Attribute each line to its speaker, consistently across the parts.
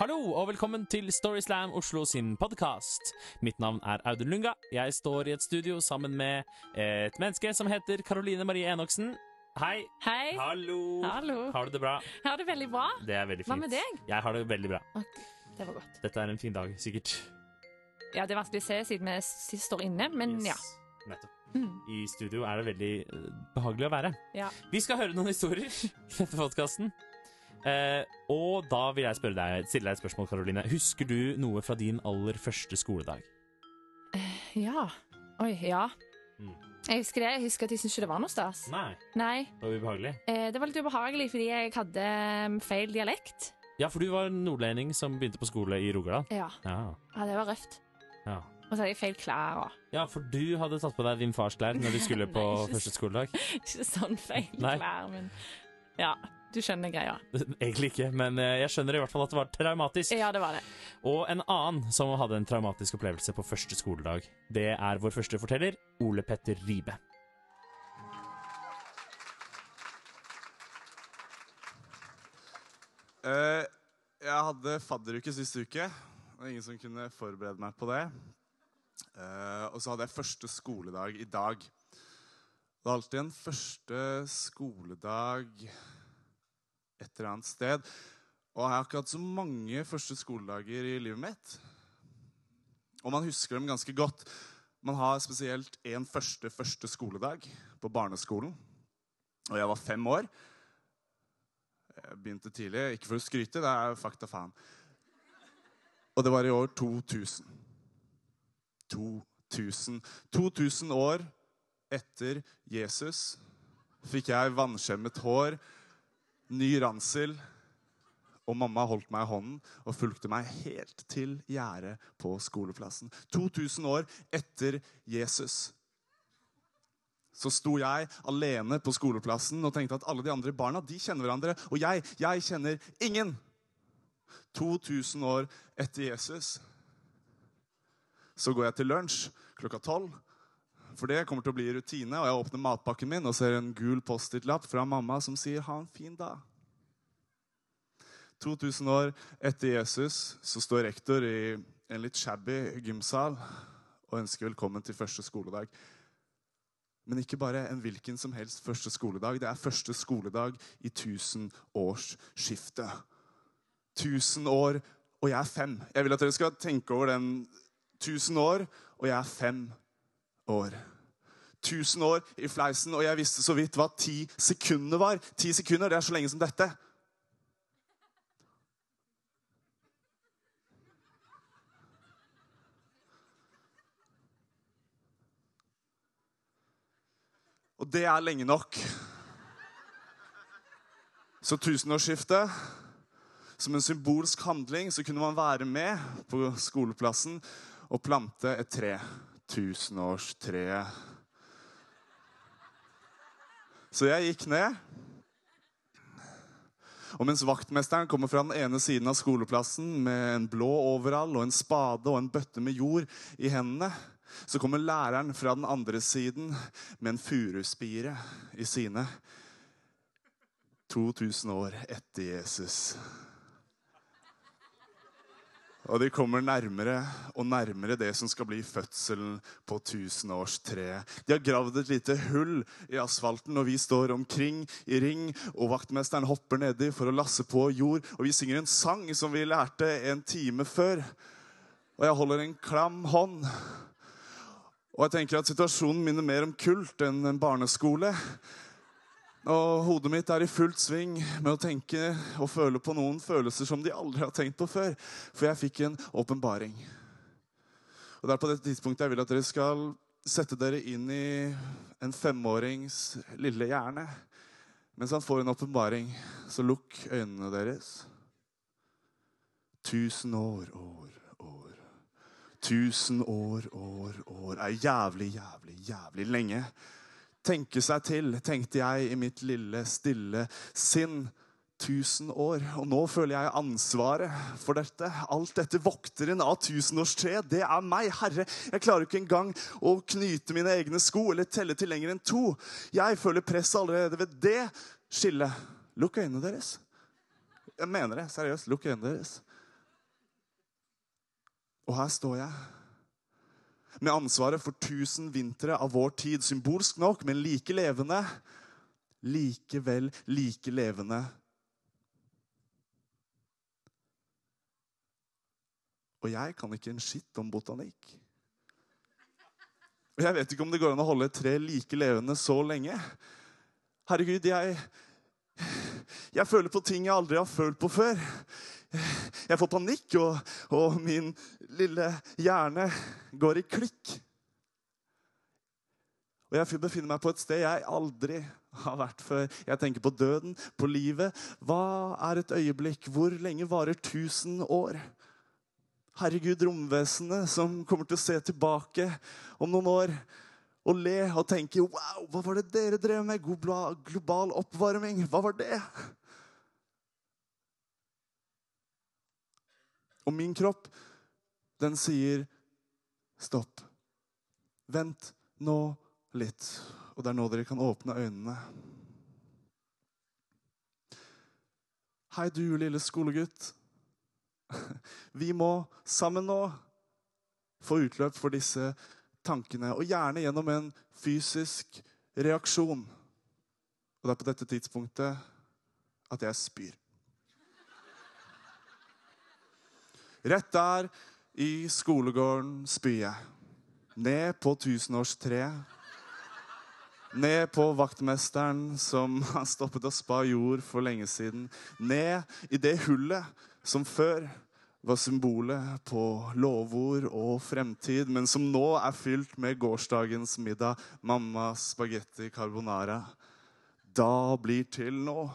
Speaker 1: Hallo og velkommen til Storyslam Oslo sin podkast. Mitt navn er Audun Lunga. Jeg står i et studio sammen med et menneske som heter Karoline Marie Enoksen. Hei.
Speaker 2: Hei.
Speaker 1: Hallo.
Speaker 2: Hallo.
Speaker 1: Har du det bra?
Speaker 2: Jeg har det veldig bra.
Speaker 1: Det er veldig fint.
Speaker 2: Hva med deg?
Speaker 1: Jeg har det veldig bra.
Speaker 2: Det var godt.
Speaker 1: Dette er en fin dag, sikkert.
Speaker 2: Ja, Det er vanskelig å se siden vi sist står inne, men ja.
Speaker 1: Nettopp.
Speaker 2: Mm.
Speaker 1: I studio er det veldig eh, behagelig å være.
Speaker 2: ja.
Speaker 1: Vi skal høre noen historier i dette podkasten. Eh, og da vil jeg deg, stille deg et spørsmål, Karoline. Husker du noe fra din aller første skoledag?
Speaker 2: Ja. Oi, ja.
Speaker 1: Mm.
Speaker 2: Jeg husker det. Jeg husker at jeg syntes ikke det var noe stas.
Speaker 1: Nei.
Speaker 2: Nei.
Speaker 1: Det var ubehagelig?
Speaker 2: Eh, det var litt ubehagelig fordi jeg hadde um, feil dialekt.
Speaker 1: Ja, for du var nordlending som begynte på skole i Rogaland.
Speaker 2: Ja.
Speaker 1: Ja.
Speaker 2: ja, det var røft.
Speaker 1: ja.
Speaker 2: Og så hadde jeg feil klær òg.
Speaker 1: Ja, for du hadde tatt på deg din fars klær når du skulle på
Speaker 2: Nei, ikke
Speaker 1: første skoledag.
Speaker 2: Ikke sånn feil klær, men Ja, du skjønner greia.
Speaker 1: Egentlig ikke, men eh, jeg skjønner i hvert fall at det var traumatisk.
Speaker 2: Ja, det var det.
Speaker 1: Og en annen som hadde en traumatisk opplevelse på første skoledag, det er vår første forteller, Ole Petter Ribe.
Speaker 3: Uh, jeg hadde fadderuke sist uke. Det var ingen som kunne forberede meg på det. Uh, og så hadde jeg første skoledag i dag. Det er alltid en første skoledag et eller annet sted. Og jeg har ikke hatt så mange første skoledager i livet mitt. Og man husker dem ganske godt. Man har spesielt én første første skoledag på barneskolen. Og jeg var fem år. Jeg begynte tidlig. Ikke for å skryte, det er fakta faen. Og det var i år 2000. 2000. 2000 år etter Jesus fikk jeg vannskjemmet hår, ny ransel, og mamma holdt meg i hånden og fulgte meg helt til gjerdet på skoleplassen. 2000 år etter Jesus så sto jeg alene på skoleplassen og tenkte at alle de andre barna de kjenner hverandre. Og jeg, jeg kjenner ingen. 2000 år etter Jesus. Så går jeg til lunsj klokka tolv. For det kommer til å bli rutine. Og jeg åpner matpakken min og ser en gul Post-It-lapp fra mamma som sier 'ha en fin dag'. 2000 år etter Jesus så står rektor i en litt shabby gymsal og ønsker velkommen til første skoledag. Men ikke bare en hvilken som helst første skoledag. Det er første skoledag i tusenårsskiftet. Tusen år, og jeg er fem. Jeg vil at dere skal tenke over den. Tusen år, og jeg er fem år. Tusen år i fleisen, og jeg visste så vidt hva ti sekunder var. Ti sekunder, det er så lenge som dette. Og det er lenge nok. Så tusenårsskiftet Som en symbolsk handling så kunne man være med på skoleplassen og plante et tre. Tusenårstreet. Så jeg gikk ned. Og mens vaktmesteren kommer fra den ene siden av skoleplassen med en blå overall og en spade og en bøtte med jord i hendene, så kommer læreren fra den andre siden med en furuspire i sine. 2000 år etter Jesus. Og de kommer nærmere og nærmere det som skal bli fødselen på tusenårstreet. De har gravd et lite hull i asfalten, og vi står omkring i ring. Og vaktmesteren hopper nedi for å lasse på jord, og vi synger en sang som vi lærte en time før. Og jeg holder en klam hånd. Og jeg tenker at situasjonen minner mer om kult enn en barneskole. Og hodet mitt er i fullt sving med å tenke og føle på noen følelser som de aldri har tenkt på før. For jeg fikk en åpenbaring. Og det er på dette tidspunktet jeg vil at dere skal sette dere inn i en femårings lille hjerne. Mens han får en åpenbaring, så lukk øynene deres. Tusen år, år, år. Tusen år, år, år er jævlig, jævlig, jævlig lenge tenke seg til, tenkte jeg i mitt lille, stille sinn. Tusen år. Og nå føler jeg ansvaret for dette. Alt dette vokteren av tusenårstreet, det er meg. Herre, jeg klarer ikke engang å knyte mine egne sko eller telle til lenger enn to. Jeg føler press allerede ved det skillet. Lukk øynene deres. Jeg mener det. Seriøst. Lukk øynene deres. Og her står jeg. Med ansvaret for tusen vintre av vår tid. Symbolsk nok, men like levende. Likevel like levende. Og jeg kan ikke en skitt om botanikk. Og jeg vet ikke om det går an å holde et tre like levende så lenge. Herregud, jeg Jeg føler på ting jeg aldri har følt på før. Jeg får panikk, og, og min lille hjerne går i klikk. Og jeg befinner meg på et sted jeg aldri har vært før. Jeg tenker på døden, på livet. Hva er et øyeblikk? Hvor lenge varer tusen år? Herregud, romvesenet som kommer til å se tilbake om noen år og le og tenke Wow, hva var det dere drev med? Global oppvarming, hva var det? Og min kropp, den sier stopp. Vent nå litt. Og det er nå dere kan åpne øynene. Hei, du lille skolegutt. Vi må sammen nå få utløp for disse tankene, og gjerne gjennom en fysisk reaksjon. Og det er på dette tidspunktet at jeg spyr. Rett der i skolegården spyr. Ned på tusenårstreet. Ned på vaktmesteren som har stoppet å spa jord for lenge siden. Ned i det hullet som før var symbolet på lovord og fremtid, men som nå er fylt med gårsdagens middag, mammas spagetti carbonara. Da blir til nå.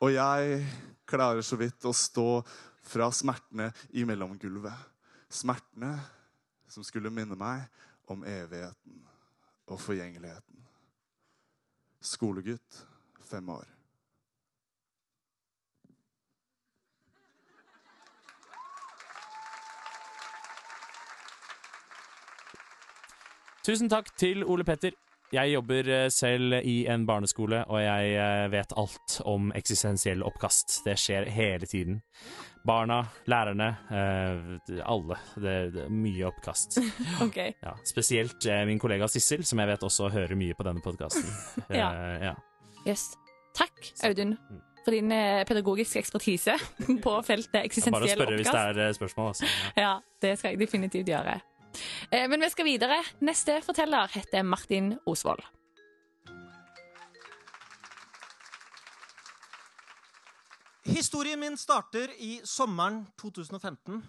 Speaker 3: Og jeg klarer så vidt å stå fra smertene i mellomgulvet. Smertene som skulle minne meg om evigheten og forgjengeligheten. Skolegutt, fem år.
Speaker 1: Tusen takk til Ole Petter. Jeg jobber eh, selv i en barneskole, og jeg eh, vet alt om eksistensiell oppkast. Det skjer hele tiden. Barna, lærerne, eh, alle. Det, er mye oppkast.
Speaker 2: OK.
Speaker 1: Ja, spesielt min kollega Sissel, som jeg vet også hører mye på denne podkasten.
Speaker 2: Ja.
Speaker 1: ja.
Speaker 2: Yes. Takk, Audun, for din pedagogiske ekspertise på feltet eksistensiell
Speaker 1: oppkast. Bare spørre hvis det er spørsmål. Altså. Ja.
Speaker 2: Ja, det skal jeg definitivt gjøre. Eh, Men vi skal videre. Neste forteller heter Martin Osvold.
Speaker 4: Historien min starter i sommeren 2015.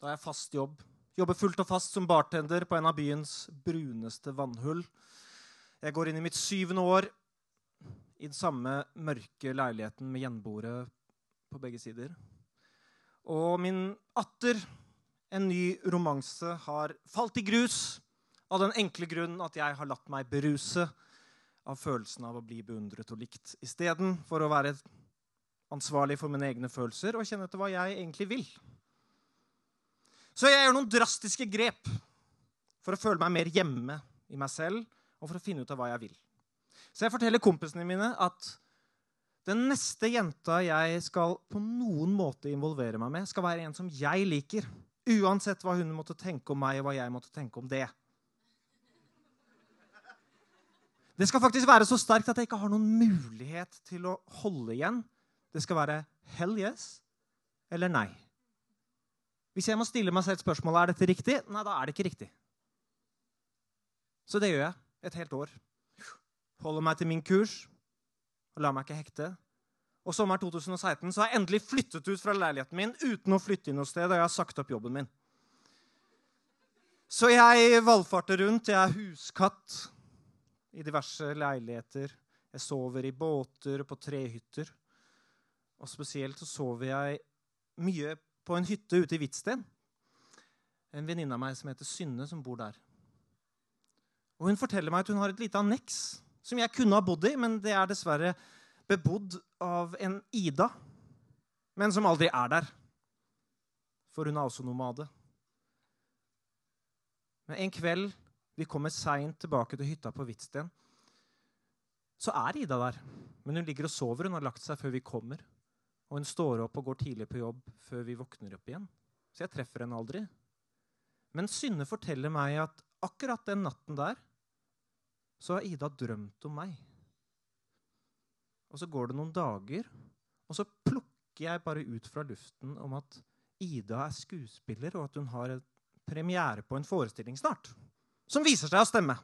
Speaker 4: Da har jeg fast jobb. Jobber fullt og fast som bartender på en av byens bruneste vannhull. Jeg går inn i mitt syvende år i den samme mørke leiligheten med gjenboere på begge sider. Og min atter, en ny romanse, har falt i grus av den enkle grunn at jeg har latt meg beruse av følelsen av å bli beundret og likt, istedenfor å være ansvarlig for mine egne følelser og kjenne etter hva jeg egentlig vil. Så jeg gjør noen drastiske grep for å føle meg mer hjemme i meg selv og for å finne ut av hva jeg vil. Så jeg forteller kompisene mine at den neste jenta jeg skal på noen måte involvere meg med, skal være en som jeg liker. Uansett hva hun måtte tenke om meg, og hva jeg måtte tenke om det. Det skal faktisk være så sterkt at jeg ikke har noen mulighet til å holde igjen. Det skal være hell yes eller nei. Hvis jeg må stille meg selv spørsmålet er dette riktig, nei, da er det ikke riktig. Så det gjør jeg et helt år. Holder meg til min kurs og lar meg ikke hekte. Og sommeren 2016 så har jeg endelig flyttet ut fra leiligheten min uten å flytte inn noe sted, og jeg har sagt opp jobben min. Så jeg valfarter rundt. Jeg er huskatt i diverse leiligheter. Jeg sover i båter og på trehytter. Og spesielt så sover jeg mye på en hytte ute i Hvitsten. En venninne av meg som heter Synne, som bor der. Og Hun forteller meg at hun har et lite anneks som jeg kunne ha bodd i, men det er dessverre bebodd av en Ida, men som aldri er der. For hun er også nomade. Men en kveld vi kommer seint tilbake til hytta på Hvitsten, så er Ida der. Men hun ligger og sover. Hun har lagt seg før vi kommer. Og hun står opp og går tidlig på jobb før vi våkner opp igjen. Så jeg treffer henne aldri. Men Synne forteller meg at akkurat den natten der så har Ida drømt om meg. Og så går det noen dager, og så plukker jeg bare ut fra luften om at Ida er skuespiller, og at hun har premiere på en forestilling snart. Som viser seg å stemme.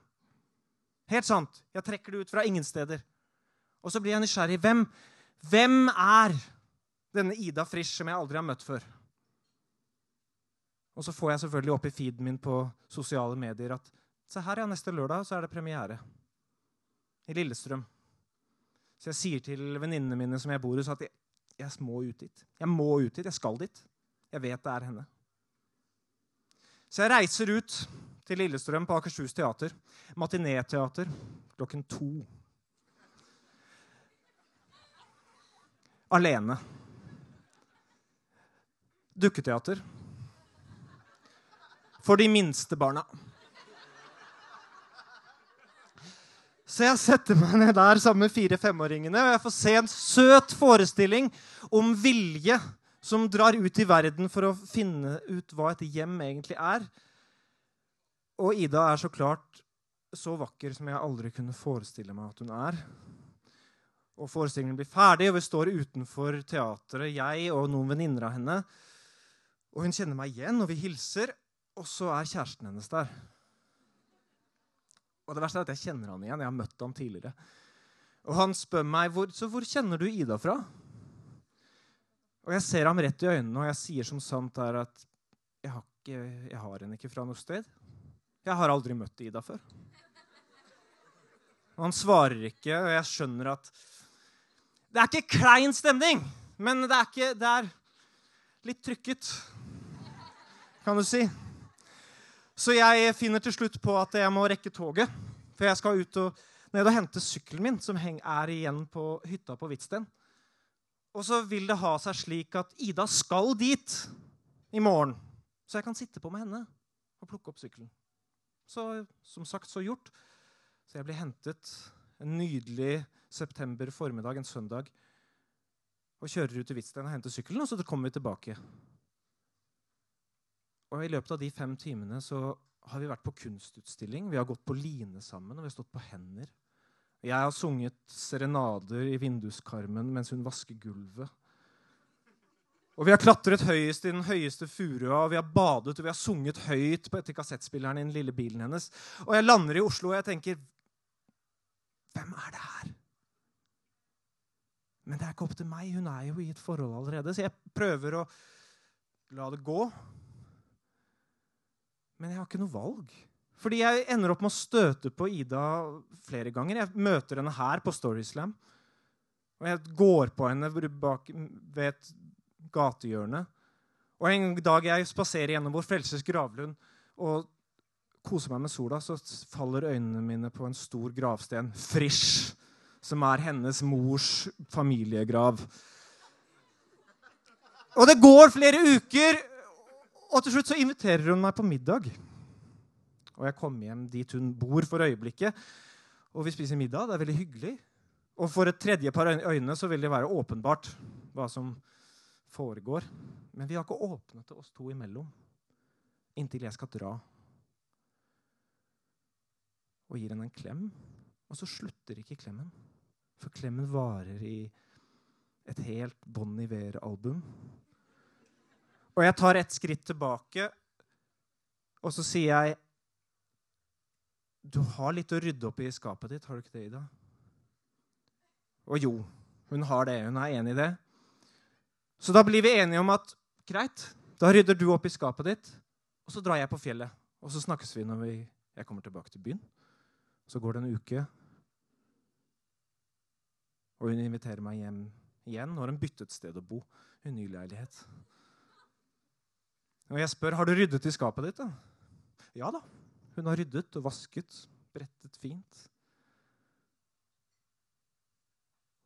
Speaker 4: Helt sant. Jeg trekker det ut fra ingen steder. Og så blir jeg nysgjerrig. Hvem, hvem er denne Ida Frisch som jeg aldri har møtt før? Og så får jeg selvfølgelig opp i feeden min på sosiale medier at se her, ja, neste lørdag så er det premiere. I Lillestrøm. Så jeg sier til venninnene mine som jeg bor hos, at jeg, jeg må ut dit. Jeg må ut dit. Jeg skal dit. Jeg vet det er henne. Så jeg reiser ut til Lillestrøm på Akershus teater. Matinéteater klokken to. Alene. Dukketeater. For de minste barna. Så jeg setter meg ned der sammen med fire-femåringene, og jeg får se en søt forestilling om vilje som drar ut i verden for å finne ut hva et hjem egentlig er. Og Ida er så klart så vakker som jeg aldri kunne forestille meg at hun er. Og Forestillingen blir ferdig, og vi står utenfor teatret, jeg og noen venninner av henne. Og hun kjenner meg igjen, og vi hilser. Og så er kjæresten hennes der. Og det verste er at jeg kjenner han igjen. Jeg har møtt han tidligere. Og han spør meg hvor, så hvor kjenner du Ida fra. Og jeg ser ham rett i øynene, og jeg sier som sant er at jeg har, ikke, jeg har henne ikke fra noe sted. Jeg har aldri møtt Ida før. Og han svarer ikke, og jeg skjønner at Det er ikke klein stemning, men det er, ikke, det er litt trykket, kan du si. Så jeg finner til slutt på at jeg må rekke toget. For jeg skal ut og ned og hente sykkelen min, som er igjen på hytta på Hvitsten. Og så vil det ha seg slik at Ida skal dit i morgen. Så jeg kan sitte på med henne og plukke opp sykkelen. Så som sagt, så gjort. Så jeg blir hentet en nydelig september formiddag, en søndag, og kjører ut til Hvitsten og henter sykkelen, og så kommer vi tilbake. Og i løpet av de fem timene så har vi vært på kunstutstilling. Vi har gått på line sammen, og vi har stått på hender. Jeg har sunget serenader i vinduskarmen mens hun vasker gulvet. Og vi har klatret høyest i den høyeste furua, og vi har badet og vi har sunget høyt på etter kassettspilleren i den lille bilen hennes. Og jeg lander i Oslo, og jeg tenker Hvem er det her? Men det er ikke opp til meg. Hun er jo i et forhold allerede. Så jeg prøver å la det gå. Men jeg har ikke noe valg. Fordi jeg ender opp med å støte på Ida flere ganger. Jeg møter henne her på Storyslam. Og jeg går på henne bak, ved et gatehjørne. Og en dag jeg spaserer gjennom Vår Frelses gravlund og koser meg med sola, så faller øynene mine på en stor gravsten. Frisch. Som er hennes mors familiegrav. Og det går flere uker, og til slutt så inviterer hun meg på middag. Og jeg kommer hjem dit hun bor for øyeblikket, og vi spiser middag. Det er veldig hyggelig. Og for et tredje par øyne så vil det være åpenbart hva som foregår. Men vi har ikke åpnet det oss to imellom inntil jeg skal dra. Og gir henne en klem. Og så slutter ikke klemmen. For klemmen varer i et helt Bon Iver-album. Og jeg tar et skritt tilbake, og så sier jeg Du har litt å rydde opp i skapet ditt, har du ikke det, Ida? Og jo, hun har det. Hun er enig i det. Så da blir vi enige om at greit, da rydder du opp i skapet ditt, og så drar jeg på fjellet. Og så snakkes vi når vi, jeg kommer tilbake til byen. Så går det en uke, og hun inviterer meg hjem igjen. Nå har hun byttet sted å bo. En ny leilighet. Og jeg spør har du ryddet i skapet ditt. da? Ja da. Hun har ryddet og vasket, brettet fint.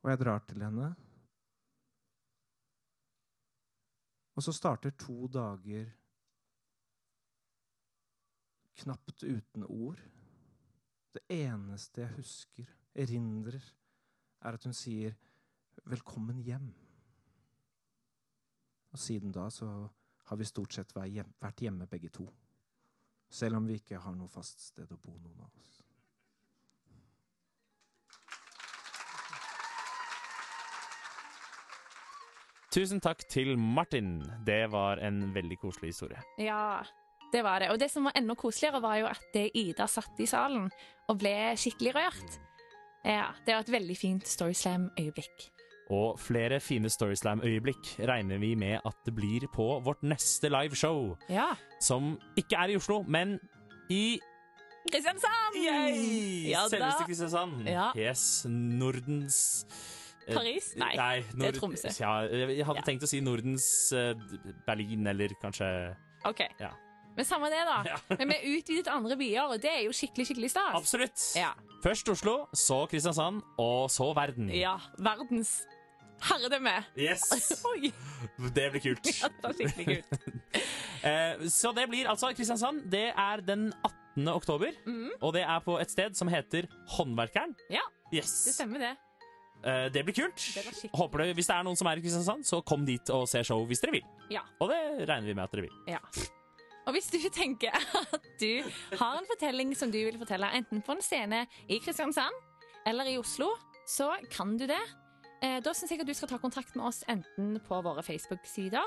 Speaker 4: Og jeg drar til henne. Og så starter to dager knapt uten ord. Det eneste jeg husker, erindrer, er at hun sier 'velkommen hjem'. Og siden da så har vi stort sett vært hjemme begge to. Selv om vi ikke har noe fast sted å bo, noen av oss.
Speaker 1: Tusen takk til Martin. Det var en veldig koselig historie.
Speaker 2: Ja, det var det. Og det som var enda koseligere, var jo at Ida satt i salen og ble skikkelig rørt. Ja, Det var et veldig fint Storyslam-øyeblikk.
Speaker 1: Og flere fine Storyslam-øyeblikk regner vi med at det blir på vårt neste liveshow,
Speaker 2: Ja.
Speaker 1: som ikke er i Oslo, men i
Speaker 2: Kristiansand! Ja.
Speaker 1: Selveste Kristiansand.
Speaker 2: Ja.
Speaker 1: Yes, Nordens eh,
Speaker 2: Paris? Nei, det er Tromsø.
Speaker 1: Ja, jeg hadde tenkt å si Nordens eh, Berlin, eller kanskje
Speaker 2: OK.
Speaker 1: Ja.
Speaker 2: Men samme det, da.
Speaker 1: Ja.
Speaker 2: Men vi er utvidet andre byer, og det er jo skikkelig skikkelig stas.
Speaker 1: Absolutt.
Speaker 2: Ja.
Speaker 1: Først Oslo, så Kristiansand, og så verden.
Speaker 2: ja. Verdens herredømme.
Speaker 1: Yes!
Speaker 2: Oi!
Speaker 1: Det blir kult.
Speaker 2: Ja, det var skikkelig kult.
Speaker 1: Eh, så det blir altså Kristiansand. Det er den 18. oktober,
Speaker 2: mm.
Speaker 1: og det er på et sted som heter Håndverkeren.
Speaker 2: Ja,
Speaker 1: Yes.
Speaker 2: det stemmer, det.
Speaker 1: Eh, det blir kult.
Speaker 2: Det
Speaker 1: Håper det, Hvis det er noen som er i Kristiansand, så kom dit og se show hvis dere vil.
Speaker 2: Ja.
Speaker 1: Og det regner vi med at dere vil.
Speaker 2: Ja. Og hvis du tenker at du har en fortelling som du vil fortelle, enten på en scene i Kristiansand eller i Oslo, så kan du det. Eh, Da syns jeg at du skal ta kontakt med oss enten på våre Facebook-sider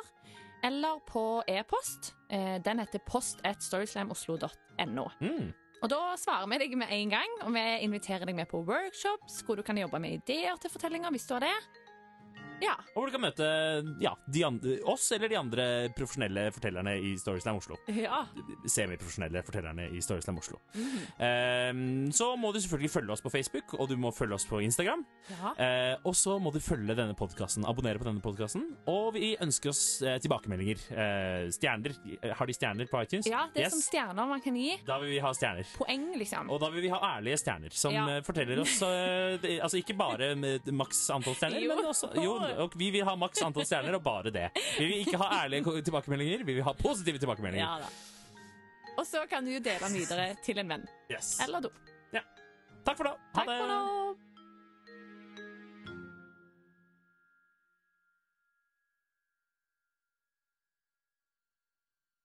Speaker 2: eller på e-post. Eh, Den heter post1storyslamoslo.no.
Speaker 1: Mm.
Speaker 2: Og da svarer vi deg med en gang, og vi inviterer deg med på workshops hvor du kan jobbe med ideer til fortellinger hvis du har det. Ja.
Speaker 1: Og hvor du kan møte ja, de andre, oss eller de andre profesjonelle fortellerne i Storyslam Oslo.
Speaker 2: ja.
Speaker 1: Semiprofesjonelle fortellerne i Storyslam Oslo.
Speaker 2: Mhm.
Speaker 1: Eh, så må du selvfølgelig følge oss på Facebook, og du må følge oss på Instagram.
Speaker 2: ja.
Speaker 1: Uh, og så må du følge denne podkasten, abonnere på denne podkasten. Og vi ønsker oss uh, tilbakemeldinger. Eh, stjerner. Har de stjerner på iTunes?
Speaker 2: Ja, det er
Speaker 1: Yes.
Speaker 2: som stjerner man kan gi.
Speaker 1: Da vil vi ha stjerner.
Speaker 2: Poeng, liksom.
Speaker 1: Og da vil vi ha ærlige stjerner, som
Speaker 2: Ja.
Speaker 1: forteller oss Altså ikke bare med maks antall stjerner,
Speaker 2: Jo.
Speaker 1: men også Jo, og vi vil ha maks antall stjerner, og bare det. Vi vil ikke ha ærlige tilbakemeldinger, vi vil ha positive tilbakemeldinger.
Speaker 2: Ja da. Og så kan du dele den videre til en venn.
Speaker 1: Yes.
Speaker 2: Eller do.
Speaker 1: Takk for nå. Ha
Speaker 2: Takk for nå!